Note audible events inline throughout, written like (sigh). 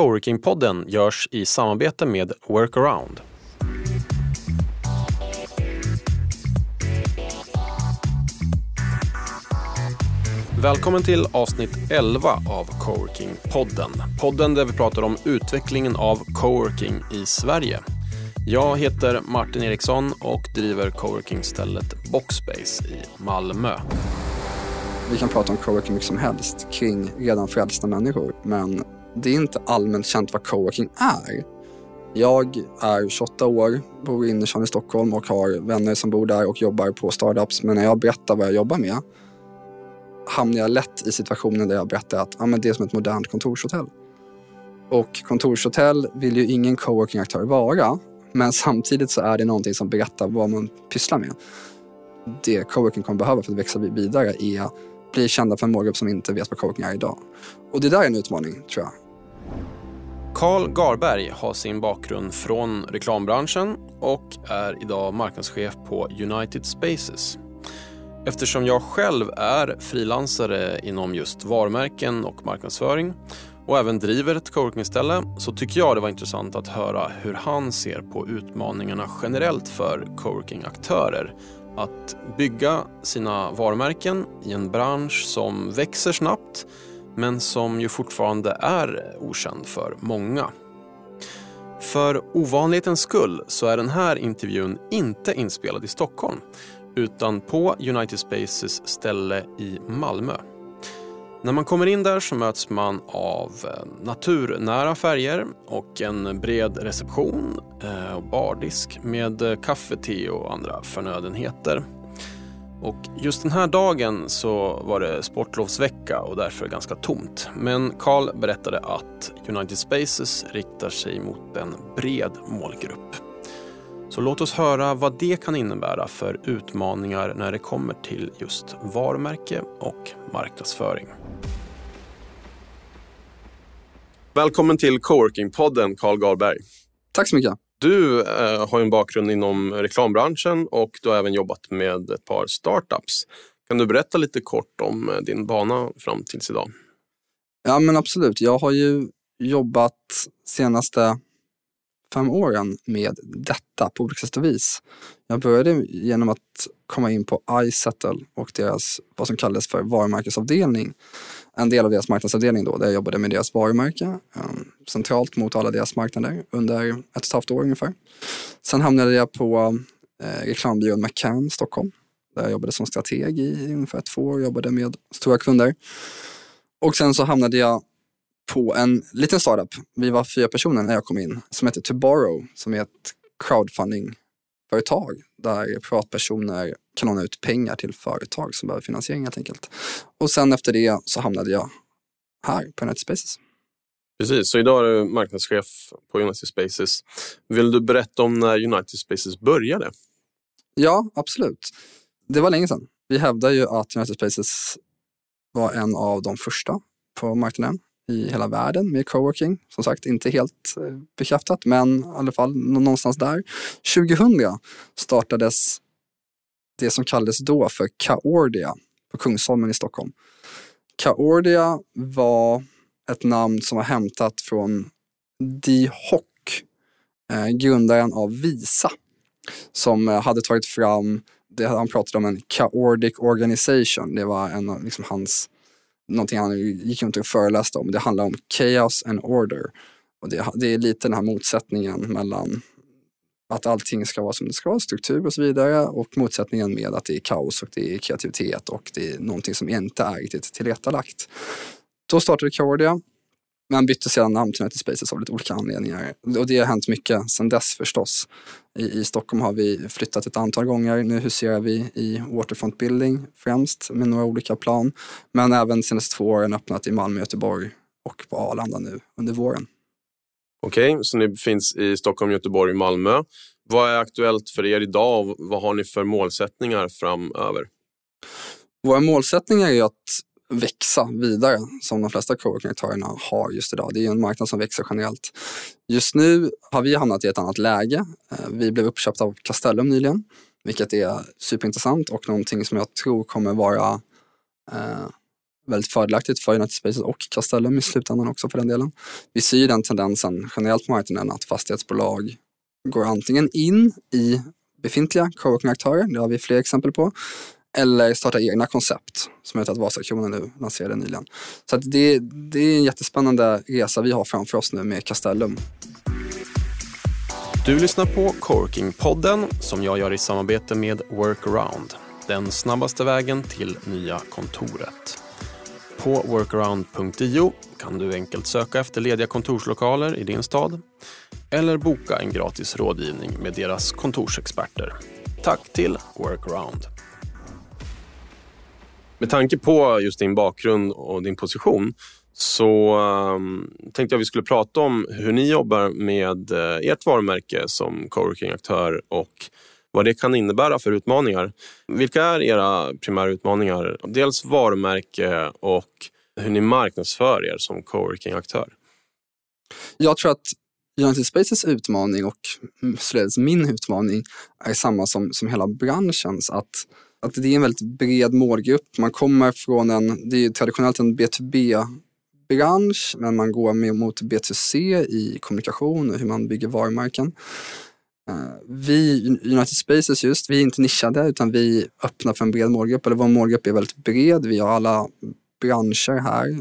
Coworking-podden görs i samarbete med Workaround. Välkommen till avsnitt 11 av Coworking-podden. Podden där vi pratar om utvecklingen av coworking i Sverige. Jag heter Martin Eriksson och driver coworkingstället Boxspace i Malmö. Vi kan prata om coworking mycket som helst kring redan frälsta människor, men det är inte allmänt känt vad coworking är. Jag är 28 år, bor i innerstan i Stockholm och har vänner som bor där och jobbar på startups. Men när jag berättar vad jag jobbar med hamnar jag lätt i situationen där jag berättar att ah, men det är som ett modernt kontorshotell. Och kontorshotell vill ju ingen coworking-aktör vara, men samtidigt så är det någonting som berättar vad man pysslar med. Det coworking kommer behöva för att växa vidare är bli kända för en målgrupp som inte vet vad coaching är idag. Och det där är en utmaning, tror jag. Karl Garberg har sin bakgrund från reklambranschen och är idag marknadschef på United Spaces. Eftersom jag själv är frilansare inom just varumärken och marknadsföring och även driver ett coworkingställe så tycker jag det var intressant att höra hur han ser på utmaningarna generellt för coworkingaktörer att bygga sina varumärken i en bransch som växer snabbt men som ju fortfarande är okänd för många. För ovanlighetens skull så är den här intervjun inte inspelad i Stockholm utan på United Spaces ställe i Malmö. När man kommer in där så möts man av eh, naturnära färger och en bred reception eh, och bardisk med eh, kaffe, te och andra förnödenheter. Och just den här dagen så var det sportlovsvecka och därför ganska tomt. Men Carl berättade att United Spaces riktar sig mot en bred målgrupp. Så låt oss höra vad det kan innebära för utmaningar när det kommer till just varumärke och marknadsföring. Välkommen till Coworking-podden, Carl Garberg. Tack så mycket. Du eh, har en bakgrund inom reklambranschen och du har även jobbat med ett par startups. Kan du berätta lite kort om eh, din bana fram tills idag? Ja, men absolut. Jag har ju jobbat senaste fem åren med detta på olika sätt och vis. Jag började genom att komma in på iSettle och deras, vad som kallades för varumärkesavdelning. En del av deras marknadsavdelning då, där jag jobbade med deras varumärke ehm, centralt mot alla deras marknader under ett och ett halvt år ungefär. Sen hamnade jag på eh, reklambyrån McCann Stockholm där jag jobbade som strateg i ungefär två år, jobbade med stora kunder. Och sen så hamnade jag på en liten startup. Vi var fyra personer när jag kom in som heter Tomorrow, som är ett crowdfunding crowdfundingföretag där privatpersoner kan låna ut pengar till företag som behöver finansiering helt enkelt. Och sen efter det så hamnade jag här på United Spaces. Precis, så idag är du marknadschef på United Spaces. Vill du berätta om när United Spaces började? Ja, absolut. Det var länge sedan. Vi hävdar ju att United Spaces var en av de första på marknaden i hela världen med coworking. Som sagt, inte helt eh, bekräftat, men i alla fall någonstans där. 2000 startades det som kallades då för Kaordia på Kungsholmen i Stockholm. Kaordia var ett namn som var hämtat från Di Hock, eh, grundaren av Visa, som eh, hade tagit fram, det, han pratade om en Kaordic Organization, det var en av liksom, hans någonting han gick runt och föreläste om. Det handlar om chaos and order. Och det, det är lite den här motsättningen mellan att allting ska vara som det ska vara, struktur och så vidare och motsättningen med att det är kaos och det är kreativitet och det är någonting som inte är riktigt tillrättalagt. Då startade Cordia men bytte sedan namn till United Spaces av lite olika anledningar. Och det har hänt mycket sedan dess förstås. I, I, Stockholm har vi flyttat ett antal gånger. Nu huserar vi i Waterfront Building främst med några olika plan. Men även senaste två åren öppnat i Malmö, Göteborg och på Arlanda nu under våren. Okej, okay, så ni finns i Stockholm, Göteborg Malmö. Vad är aktuellt för er idag och vad har ni för målsättningar framöver? Våra målsättningar är att växa vidare som de flesta coworking-aktörerna har just idag. Det är en marknad som växer generellt. Just nu har vi hamnat i ett annat läge. Eh, vi blev uppköpta av Castellum nyligen, vilket är superintressant och någonting som jag tror kommer vara eh, väldigt fördelaktigt för United Spaces och Castellum i slutändan också för den delen. Vi ser ju den tendensen generellt på marknaden att fastighetsbolag går antingen in i befintliga coworking-aktörer, det har vi fler exempel på, eller starta egna koncept som jag vet att Vasakronan nu lanserade nyligen. Så det, det är en jättespännande resa vi har framför oss nu med Castellum. Du lyssnar på Corking-podden som jag gör i samarbete med Workaround. Den snabbaste vägen till nya kontoret. På workaround.io kan du enkelt söka efter lediga kontorslokaler i din stad eller boka en gratis rådgivning med deras kontorsexperter. Tack till Workaround. Med tanke på just din bakgrund och din position så um, tänkte jag vi skulle prata om hur ni jobbar med uh, ert varumärke som coworking-aktör och vad det kan innebära för utmaningar. Vilka är era primära utmaningar? Dels varumärke och hur ni marknadsför er som coworking-aktör. Jag tror att United Spaces utmaning och således min utmaning är samma som, som hela branschens. Att, att det är en väldigt bred målgrupp. Man kommer från en, det är traditionellt en B2B bransch men man går mer mot B2C i kommunikation och hur man bygger varumärken. Eh, vi, United Spaces just, vi är inte nischade utan vi öppnar för en bred målgrupp, eller vår målgrupp är väldigt bred. Vi har alla branscher här.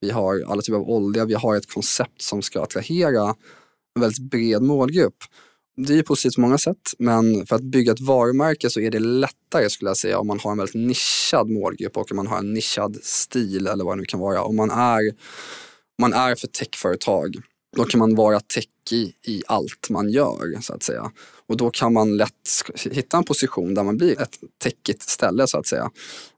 Vi har alla typer av olja, vi har ett koncept som ska attrahera en väldigt bred målgrupp. Det är positivt på många sätt, men för att bygga ett varumärke så är det lätt lättare skulle jag säga om man har en väldigt nischad målgrupp och om man har en nischad stil eller vad det nu kan vara. Om man är, man är för techföretag, då kan man vara techig i allt man gör så att säga. Och då kan man lätt hitta en position där man blir ett techigt ställe så att säga.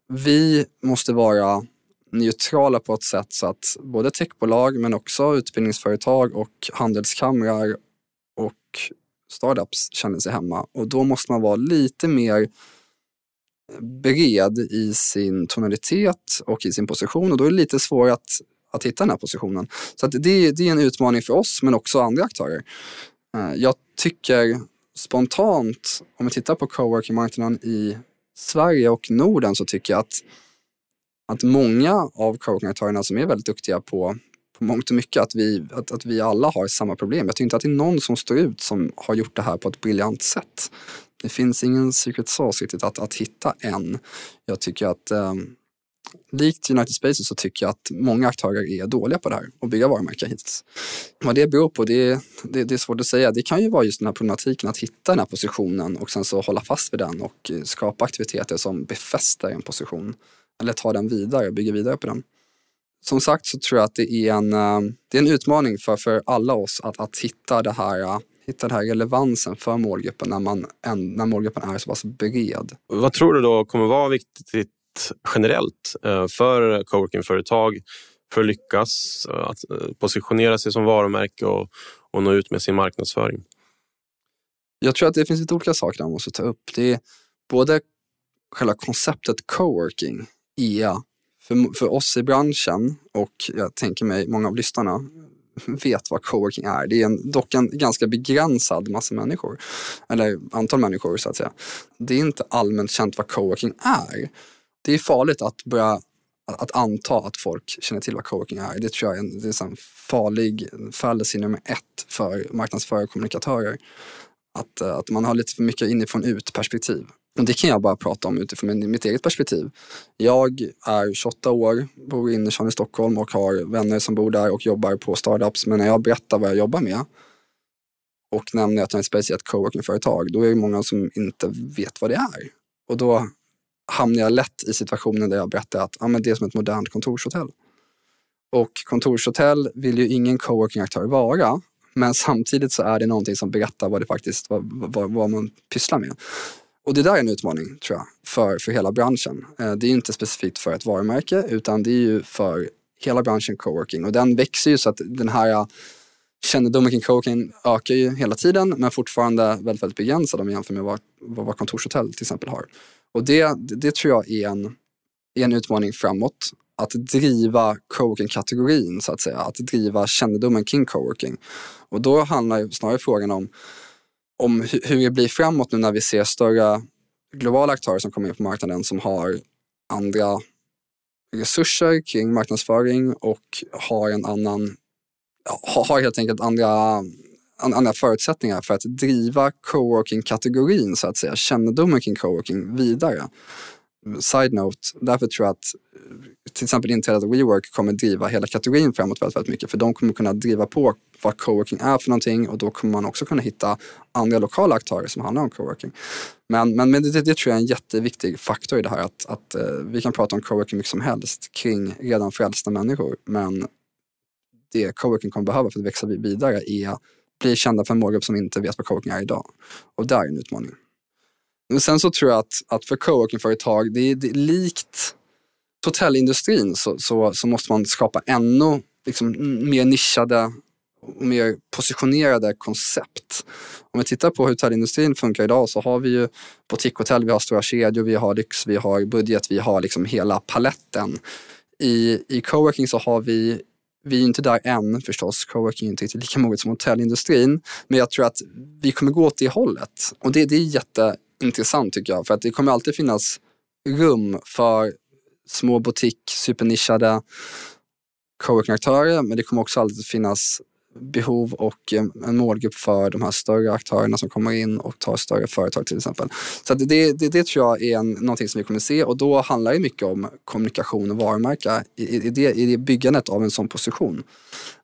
Vi måste vara neutrala på ett sätt så att både techbolag men också utbildningsföretag och handelskamrar och startups känner sig hemma. Och då måste man vara lite mer bred i sin tonalitet och i sin position och då är det lite svårare att, att hitta den här positionen. Så det, det är en utmaning för oss men också andra aktörer. Eh, jag tycker spontant, om vi tittar på coworking-marknaden i Sverige och Norden så tycker jag att, att många av coworking-aktörerna som är väldigt duktiga på, på mångt och mycket, att vi, att, att vi alla har samma problem. Jag tycker inte att det är någon som står ut som har gjort det här på ett briljant sätt. Det finns ingen secret sauce riktigt att, att hitta än. Jag tycker att eh, likt United Spaces så tycker jag att många aktörer är dåliga på det här och bygga varumärken hittills. Vad det beror på, det, det, det, är svårt att säga. Det kan ju vara just den här problematiken att hitta den här positionen och sen så hålla fast vid den och eh, skapa aktiviteter som befäster en position. Eller ta den vidare och bygga vidare på den. Som sagt så tror jag att det är en, eh, det är en utmaning för, för alla oss att, att hitta det här eh, hitta den här relevansen för målgruppen när, man, när målgruppen är så pass bred. Vad tror du då kommer vara viktigt generellt eh, för coworkingföretag för att lyckas eh, att eh, positionera sig som varumärke och, och nå ut med sin marknadsföring? Jag tror att det finns lite olika saker man måste ta upp. Det är både själva konceptet coworking, EA, för, för oss i branschen och jag tänker mig många av lyssnarna (laughs) vet vad coworking är. Det är en, dock en ganska begränsad massa människor, eller antal människor så att säga. Det är inte allmänt känt vad coworking är det är farligt att börja att anta att folk känner till vad coworking är. Det tror jag är en, det är en farlig fallacy nummer ett för marknadsförare och kommunikatörer. Att, att man har lite för mycket inifrån ut perspektiv. Det kan jag bara prata om utifrån mitt eget perspektiv. Jag är 28 år, bor i innerstan i Stockholm och har vänner som bor där och jobbar på startups. Men när jag berättar vad jag jobbar med och nämner att jag är ett speciellt coworking-företag, då är det många som inte vet vad det är. Och då hamnar jag lätt i situationen där jag berättar att ah, men det är som ett modernt kontorshotell. Och kontorshotell vill ju ingen coworking-aktör vara, men samtidigt så är det någonting som berättar vad det faktiskt vad, vad, vad man pysslar med. Och det där är en utmaning tror jag för, för hela branschen. Eh, det är inte specifikt för ett varumärke utan det är ju för hela branschen coworking och den växer ju så att den här eh, kännedomen kring coworking ökar ju hela tiden men fortfarande väldigt, väldigt begränsad om vi jämför med vad, vad kontorshotell till exempel har. Och det, det tror jag är en, är en utmaning framåt. Att driva coworking-kategorin så att säga, att driva kännedomen kring coworking. Och då handlar snarare frågan om, om hur det blir framåt nu när vi ser större globala aktörer som kommer in på marknaden som har andra resurser kring marknadsföring och har en annan, har helt enkelt andra, andra förutsättningar för att driva coworking-kategorin så att säga, kännedomen kring coworking vidare. Side-note, därför tror jag att eh, till exempel inträdet av WeWork kommer driva hela kategorin framåt väldigt, väldigt mycket. För de kommer kunna driva på vad coworking är för någonting och då kommer man också kunna hitta andra lokala aktörer som handlar om coworking. Men, men, men det, det, tror jag är en jätteviktig faktor i det här att, att eh, vi kan prata om coworking mycket som helst kring redan frälsta människor. Men det coworking kommer behöva för att växa vidare är att bli kända för en målgrupp som inte vet vad coworking är idag. Och där är en utmaning. Men sen så tror jag att, att för coworkingföretag, det är, det är likt hotellindustrin så, så, så, måste man skapa ännu liksom, mer nischade och mer positionerade koncept. Om vi tittar på hur hotellindustrin funkar idag så har vi ju boutiquehotell, vi har stora kedjor, vi har lyx, vi har budget, vi har liksom hela paletten. I, i coworking så har vi vi är inte där än förstås, coworking är inte riktigt lika moget som hotellindustrin. Men jag tror att vi kommer gå åt det hållet. Och det, det är intressant tycker jag, för att det kommer alltid finnas rum för små butik, supernischade coworking-aktörer, men det kommer också alltid finnas behov och eh, en målgrupp för de här större aktörerna som kommer in och tar större företag till exempel. Så det, det, det tror jag är en, någonting som vi kommer se och då handlar det mycket om kommunikation och varumärke i, i, det, i det byggandet av en sån position.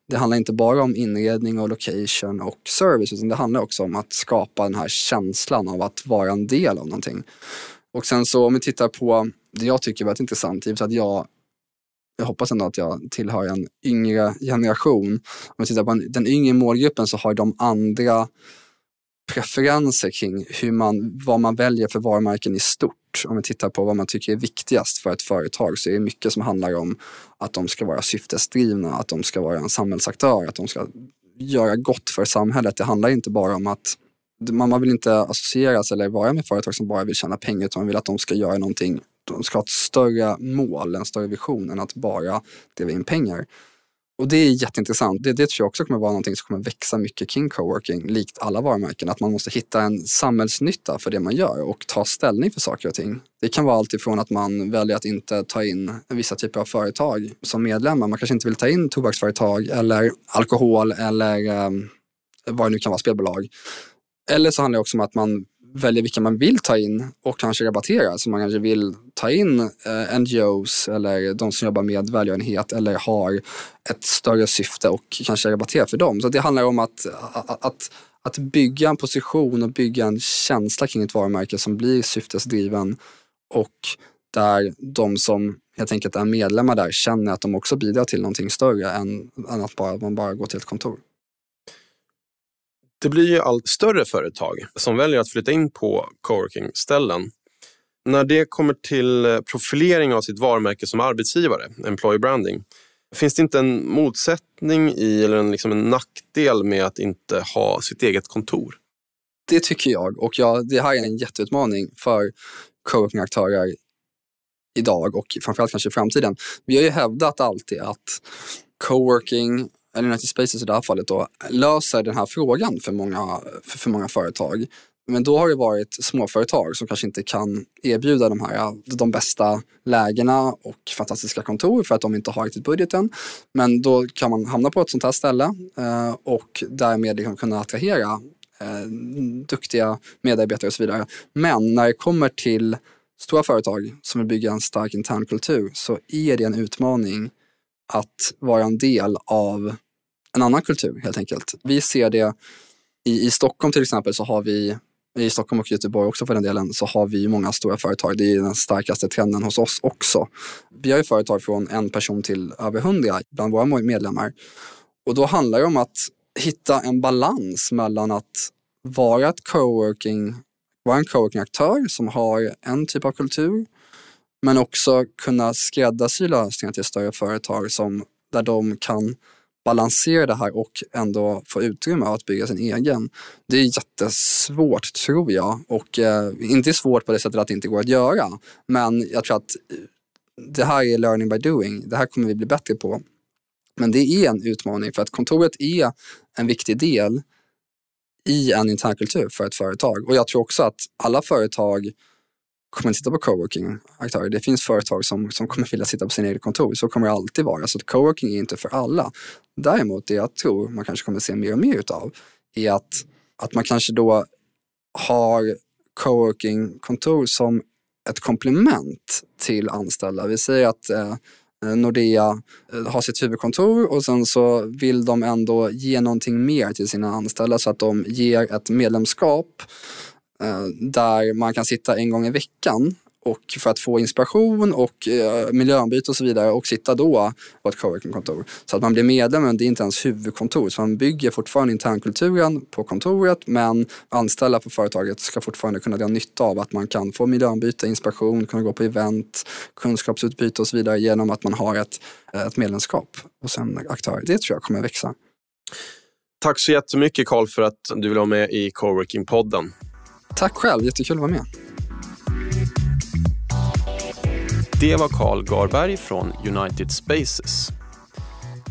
Det handlar inte bara om inredning och location och service utan det handlar också om att skapa den här känslan av att vara en del av någonting. Och sen så om vi tittar på det jag tycker är väldigt intressant, givet att jag jag hoppas ändå att jag tillhör en yngre generation. Om vi tittar på den yngre målgruppen så har de andra preferenser kring hur man, vad man väljer för varumärken i stort. Om vi tittar på vad man tycker är viktigast för ett företag så är det mycket som handlar om att de ska vara syftesdrivna, att de ska vara en samhällsaktör, att de ska göra gott för samhället. Det handlar inte bara om att man vill inte associeras eller vara med företag som bara vill tjäna pengar utan man vill att de ska göra någonting de ska ha ett större mål, en större vision än att bara driva in pengar. Och det är jätteintressant. Det, det tror jag också kommer vara någonting som kommer växa mycket kring coworking, likt alla varumärken. Att man måste hitta en samhällsnytta för det man gör och ta ställning för saker och ting. Det kan vara allt ifrån att man väljer att inte ta in vissa typer av företag som medlemmar. Man kanske inte vill ta in tobaksföretag eller alkohol eller um, vad det nu kan vara, spelbolag. Eller så handlar det också om att man väljer vilka man vill ta in och kanske rabattera. Så man kanske vill ta in eh, NGOs eller de som jobbar med välgörenhet eller har ett större syfte och kanske rabattera för dem. Så det handlar om att, att, att bygga en position och bygga en känsla kring ett varumärke som blir syftesdriven och där de som helt enkelt är medlemmar där känner att de också bidrar till någonting större än, än att bara, man bara går till ett kontor. Det blir ju allt större företag som väljer att flytta in på coworking-ställen. När det kommer till eh, profilering av sitt varumärke som arbetsgivare, employer branding, finns det inte en motsättning i eller en, liksom en nackdel med att inte ha sitt eget kontor? Det tycker jag och ja, det här är en jätteutmaning för coworking-aktörer idag och framförallt kanske i framtiden. Vi har ju hävdat alltid att coworking United Spaces i det här fallet då, löser den här frågan för många, för, för många företag. Men då har det varit småföretag som kanske inte kan erbjuda de här de bästa lägena och fantastiska kontor för att de inte har riktigt budgeten. Men då kan man hamna på ett sånt här ställe eh, och därmed liksom kunna attrahera eh, duktiga medarbetare och så vidare. Men när det kommer till stora företag som vill bygga en stark intern kultur så är det en utmaning att vara en del av en annan kultur helt enkelt. Vi ser det i, i Stockholm till exempel så har vi i Stockholm och Göteborg också för den delen, så har vi många stora företag. Det är den starkaste trenden hos oss också. Vi har ju företag från en person till över hundra bland våra medlemmar. Och då handlar det om att hitta en balans mellan att vara ett coworking, vara en coworking-aktör som har en typ av kultur, men också kunna skräddarsy lösningar till större företag som, där de kan balansera det här och ändå få utrymme att bygga sin egen. Det är jättesvårt tror jag och eh, inte svårt på det sättet att det inte går att göra. Men jag tror att eh, det här är learning by doing. Det här kommer vi bli bättre på. Men det är en utmaning för att kontoret är en viktig del i en internkultur för ett företag. Och jag tror också att alla företag kommer inte sitta på coworking-aktörer. Det finns företag som, som kommer vilja sitta på sina egna kontor. Så kommer det alltid vara. Så coworking är inte för alla. Däremot det jag tror man kanske kommer se mer och mer utav är att, att man kanske då har coworking-kontor som ett komplement till anställda. Vi säger att eh, Nordea eh, har sitt huvudkontor och sen så vill de ändå ge någonting mer till sina anställda så att de ger ett medlemskap Eh, där man kan sitta en gång i veckan och för att få inspiration och eh, miljöombyte och så vidare och sitta då på ett coworkingkontor. Så att man blir medlem, men det är inte ens huvudkontor. Så man bygger fortfarande internkulturen på kontoret men anställda på företaget ska fortfarande kunna dra nytta av att man kan få miljöombyte, inspiration, kunna gå på event, kunskapsutbyte och så vidare genom att man har ett, eh, ett medlemskap hos en aktör. Det tror jag kommer växa. Tack så jättemycket Karl för att du vill vara med i Coworking-podden. Tack själv, jättekul att vara med. Det var Carl Garberg från United Spaces.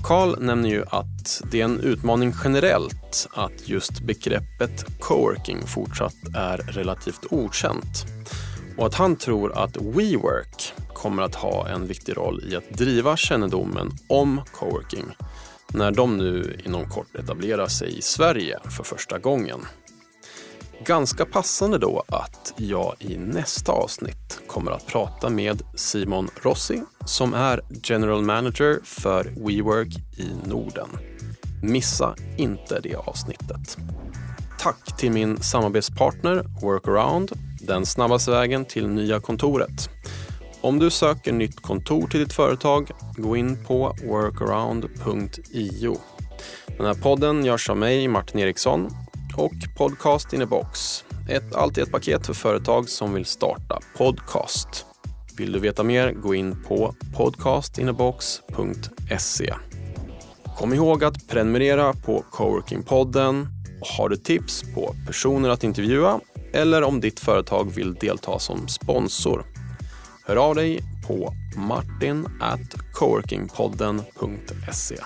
Carl nämner ju att det är en utmaning generellt att just begreppet coworking fortsatt är relativt okänt och att han tror att WeWork kommer att ha en viktig roll i att driva kännedomen om coworking när de nu inom kort etablerar sig i Sverige för första gången. Ganska passande då att jag i nästa avsnitt kommer att prata med Simon Rossi som är General Manager för WeWork i Norden. Missa inte det avsnittet. Tack till min samarbetspartner Workaround, den snabbaste vägen till nya kontoret. Om du söker nytt kontor till ditt företag, gå in på workaround.io. Den här podden görs av mig, Martin Eriksson och Podcast in a box. Ett allt i ett paket för företag som vill starta podcast. Vill du veta mer, gå in på podcastinabox.se. Kom ihåg att prenumerera på Coworking-podden. Har du tips på personer att intervjua eller om ditt företag vill delta som sponsor? Hör av dig på martincoworkingpodden.se.